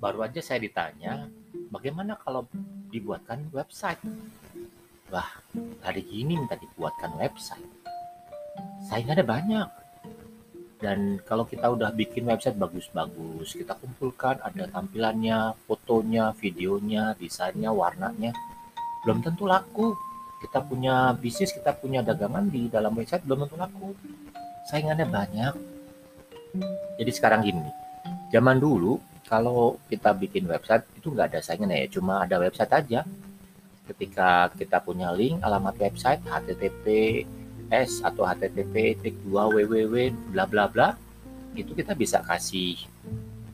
baru aja saya ditanya, bagaimana kalau dibuatkan website? Wah, hari gini minta dibuatkan website. Saingannya banyak. Dan kalau kita udah bikin website bagus-bagus, kita kumpulkan ada tampilannya, fotonya, videonya, desainnya, warnanya, belum tentu laku. Kita punya bisnis, kita punya dagangan di dalam website belum tentu laku. Saingannya banyak. Jadi sekarang gini, zaman dulu kalau kita bikin website itu nggak ada saingannya ya, cuma ada website aja. Ketika kita punya link alamat website https atau http 2 www bla bla bla itu kita bisa kasih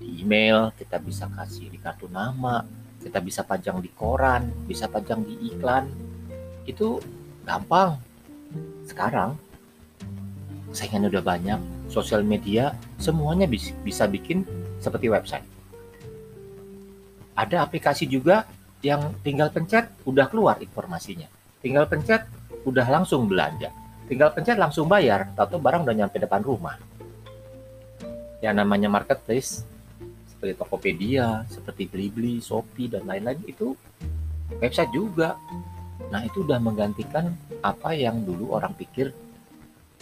di email, kita bisa kasih di kartu nama, kita bisa pajang di koran, bisa pajang di iklan. Itu gampang. Sekarang saingannya udah banyak, sosial media semuanya bisa bikin seperti website. Ada aplikasi juga yang tinggal pencet udah keluar informasinya. Tinggal pencet udah langsung belanja. Tinggal pencet langsung bayar, atau barang udah nyampe depan rumah. Yang namanya marketplace seperti Tokopedia, seperti Blibli, Shopee dan lain-lain itu website juga. Nah, itu udah menggantikan apa yang dulu orang pikir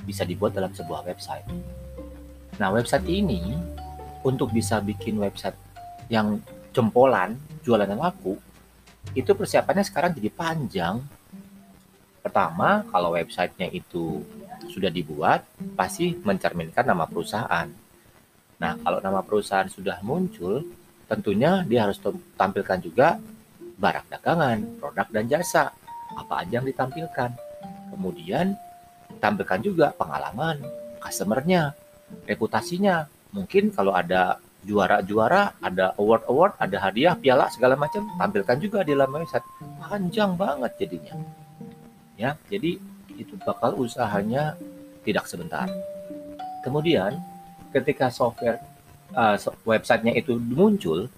bisa dibuat dalam sebuah website. Nah, website ini untuk bisa bikin website yang jempolan, jualan yang laku, itu persiapannya sekarang jadi panjang. Pertama, kalau websitenya itu sudah dibuat, pasti mencerminkan nama perusahaan. Nah, kalau nama perusahaan sudah muncul, tentunya dia harus tampilkan juga barang dagangan, produk dan jasa. Apa aja yang ditampilkan. Kemudian tampilkan juga pengalaman customernya, reputasinya. Mungkin kalau ada juara-juara, ada award-award, ada hadiah, piala segala macam, tampilkan juga di dalam website. Panjang banget jadinya. Ya, jadi itu bakal usahanya tidak sebentar. Kemudian ketika software uh, websitenya itu muncul,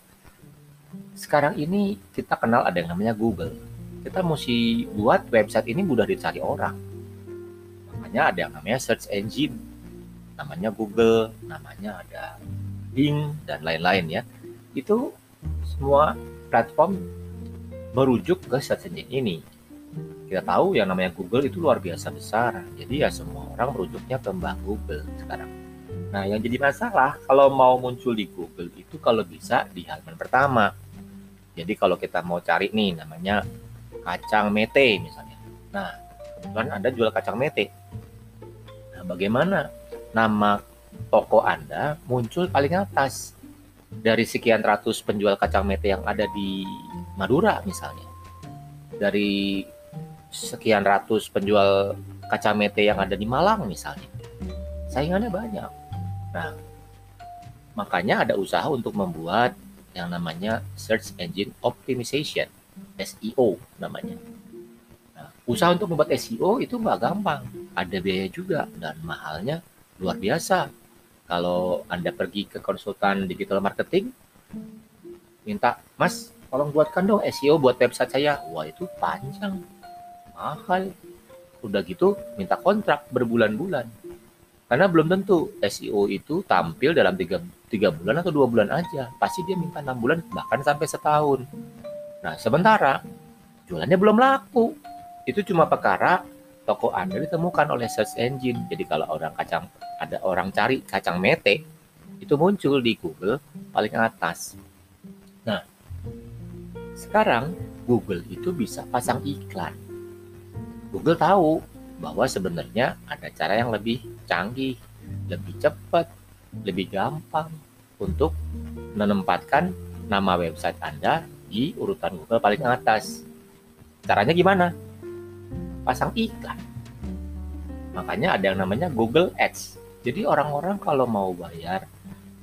sekarang ini kita kenal ada yang namanya Google. Kita mesti buat website ini mudah dicari orang namanya ada yang namanya search engine namanya Google namanya ada Bing dan lain-lain ya. Itu semua platform merujuk ke search engine ini. Kita tahu yang namanya Google itu luar biasa besar. Jadi ya semua orang merujuknya ke Mbak Google sekarang. Nah yang jadi masalah kalau mau muncul di Google itu kalau bisa di halaman pertama. Jadi kalau kita mau cari nih namanya kacang mete misalnya. Nah kebetulan Anda jual kacang mete. Bagaimana? Nama toko Anda muncul paling atas dari sekian ratus penjual kacang mete yang ada di Madura misalnya. Dari sekian ratus penjual kacang mete yang ada di Malang misalnya. Saingannya banyak. Nah, makanya ada usaha untuk membuat yang namanya Search Engine Optimization, SEO namanya. Usaha untuk membuat SEO itu nggak gampang, ada biaya juga dan mahalnya luar biasa. Kalau Anda pergi ke konsultan digital marketing, minta, Mas, tolong buatkan dong SEO buat website saya. Wah, itu panjang, mahal. Udah gitu, minta kontrak berbulan-bulan. Karena belum tentu SEO itu tampil dalam tiga, tiga bulan atau dua bulan aja. Pasti dia minta enam bulan, bahkan sampai setahun. Nah, sementara jualannya belum laku itu cuma perkara toko Anda ditemukan oleh search engine. Jadi kalau orang kacang ada orang cari kacang mete, itu muncul di Google paling atas. Nah, sekarang Google itu bisa pasang iklan. Google tahu bahwa sebenarnya ada cara yang lebih canggih, lebih cepat, lebih gampang untuk menempatkan nama website Anda di urutan Google paling atas. Caranya gimana? pasang iklan. Makanya ada yang namanya Google Ads. Jadi orang-orang kalau mau bayar,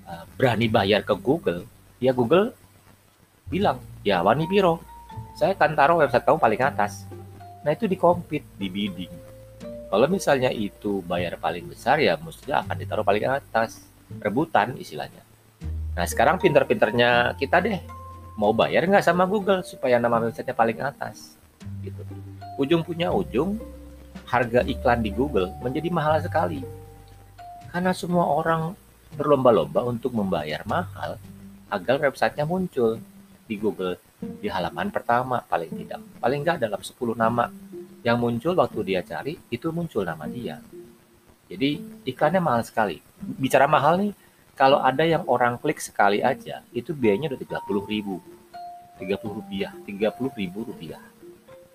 eh, berani bayar ke Google, ya Google bilang, ya Wani Piro, saya akan taruh website kamu paling atas. Nah itu di compete, di bidding. Kalau misalnya itu bayar paling besar ya mestinya akan ditaruh paling atas. Rebutan istilahnya. Nah sekarang pinter-pinternya kita deh. Mau bayar nggak sama Google supaya nama websitenya paling atas. Gitu ujung punya ujung, harga iklan di Google menjadi mahal sekali. Karena semua orang berlomba-lomba untuk membayar mahal, agar websitenya muncul di Google di halaman pertama paling tidak. Paling nggak dalam 10 nama yang muncul waktu dia cari, itu muncul nama dia. Jadi iklannya mahal sekali. Bicara mahal nih, kalau ada yang orang klik sekali aja, itu biayanya udah 30 ribu. 30 rupiah, 30 ribu rupiah.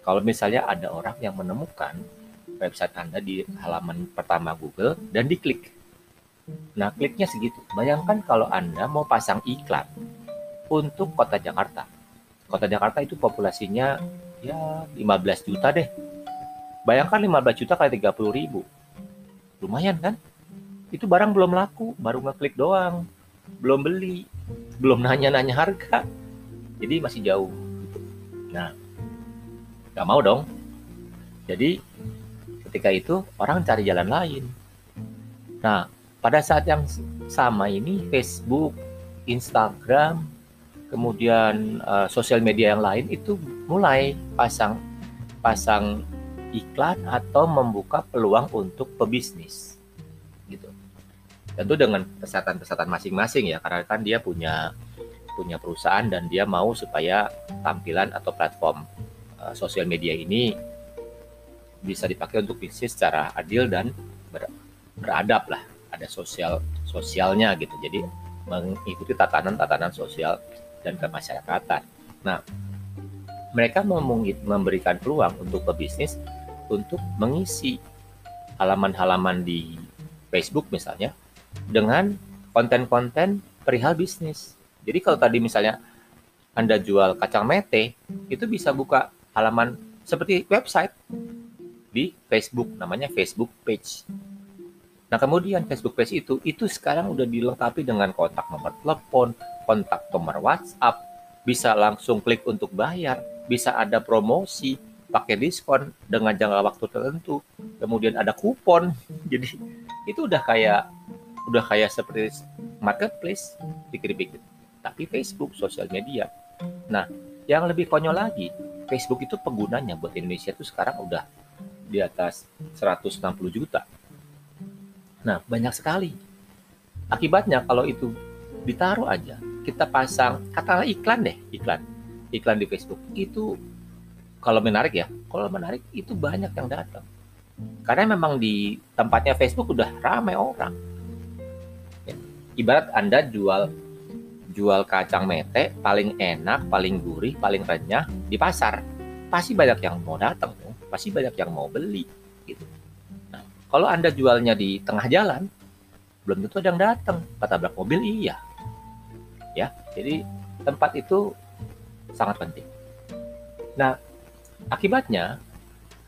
Kalau misalnya ada orang yang menemukan website Anda di halaman pertama Google dan diklik. Nah, kliknya segitu. Bayangkan kalau Anda mau pasang iklan untuk kota Jakarta kota Jakarta itu populasinya ya 15 juta deh. Bayangkan 15 juta kali 30 ribu. Lumayan kan? Itu barang belum laku, baru ngeklik doang. Belum beli, belum nanya-nanya harga. Jadi masih jauh. Nah, gak mau dong. Jadi ketika itu orang cari jalan lain. Nah, pada saat yang sama ini Facebook, Instagram, kemudian uh, sosial media yang lain itu mulai pasang pasang iklan atau membuka peluang untuk pebisnis gitu. Tentu dengan kesehatan-kesehatan masing-masing ya karena kan dia punya punya perusahaan dan dia mau supaya tampilan atau platform uh, sosial media ini bisa dipakai untuk bisnis secara adil dan ber, beradab lah ada sosial sosialnya gitu jadi mengikuti tatanan-tatanan sosial dan kemasyarakatan. Nah, mereka memberikan peluang untuk pebisnis untuk mengisi halaman-halaman di Facebook misalnya dengan konten-konten perihal bisnis. Jadi kalau tadi misalnya Anda jual kacang mete, itu bisa buka halaman seperti website di Facebook, namanya Facebook page. Nah kemudian Facebook page itu, itu sekarang udah dilengkapi dengan kontak nomor telepon, kontak nomor WhatsApp, bisa langsung klik untuk bayar, bisa ada promosi, pakai diskon dengan jangka waktu tertentu, kemudian ada kupon. Jadi itu udah kayak udah kayak seperti marketplace pikir-pikir. Tapi Facebook sosial media. Nah, yang lebih konyol lagi, Facebook itu penggunanya buat Indonesia itu sekarang udah di atas 160 juta. Nah, banyak sekali. Akibatnya kalau itu ditaruh aja kita pasang katakanlah iklan deh iklan iklan di Facebook itu kalau menarik ya kalau menarik itu banyak yang datang karena memang di tempatnya Facebook udah ramai orang ya. ibarat anda jual jual kacang mete paling enak paling gurih paling renyah di pasar pasti banyak yang mau datang pasti banyak yang mau beli kalau anda jualnya di tengah jalan belum tentu ada yang datang kata mobil iya ya. Jadi tempat itu sangat penting. Nah, akibatnya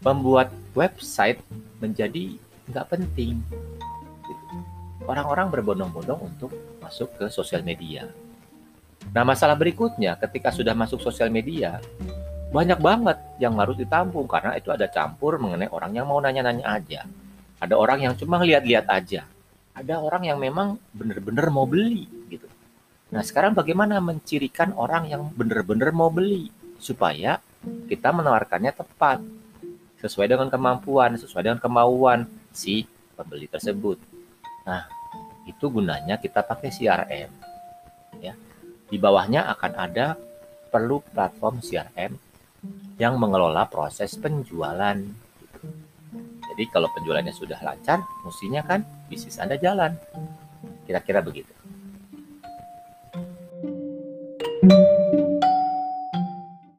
membuat website menjadi nggak penting. Orang-orang berbondong-bondong untuk masuk ke sosial media. Nah, masalah berikutnya ketika sudah masuk sosial media, banyak banget yang harus ditampung karena itu ada campur mengenai orang yang mau nanya-nanya aja. Ada orang yang cuma lihat-lihat aja. Ada orang yang memang benar-benar mau beli gitu. Nah, sekarang bagaimana mencirikan orang yang benar-benar mau beli supaya kita menawarkannya tepat sesuai dengan kemampuan, sesuai dengan kemauan si pembeli tersebut. Nah, itu gunanya kita pakai CRM. Ya. Di bawahnya akan ada perlu platform CRM yang mengelola proses penjualan. Jadi kalau penjualannya sudah lancar, mestinya kan bisnis Anda jalan. Kira-kira begitu. thank you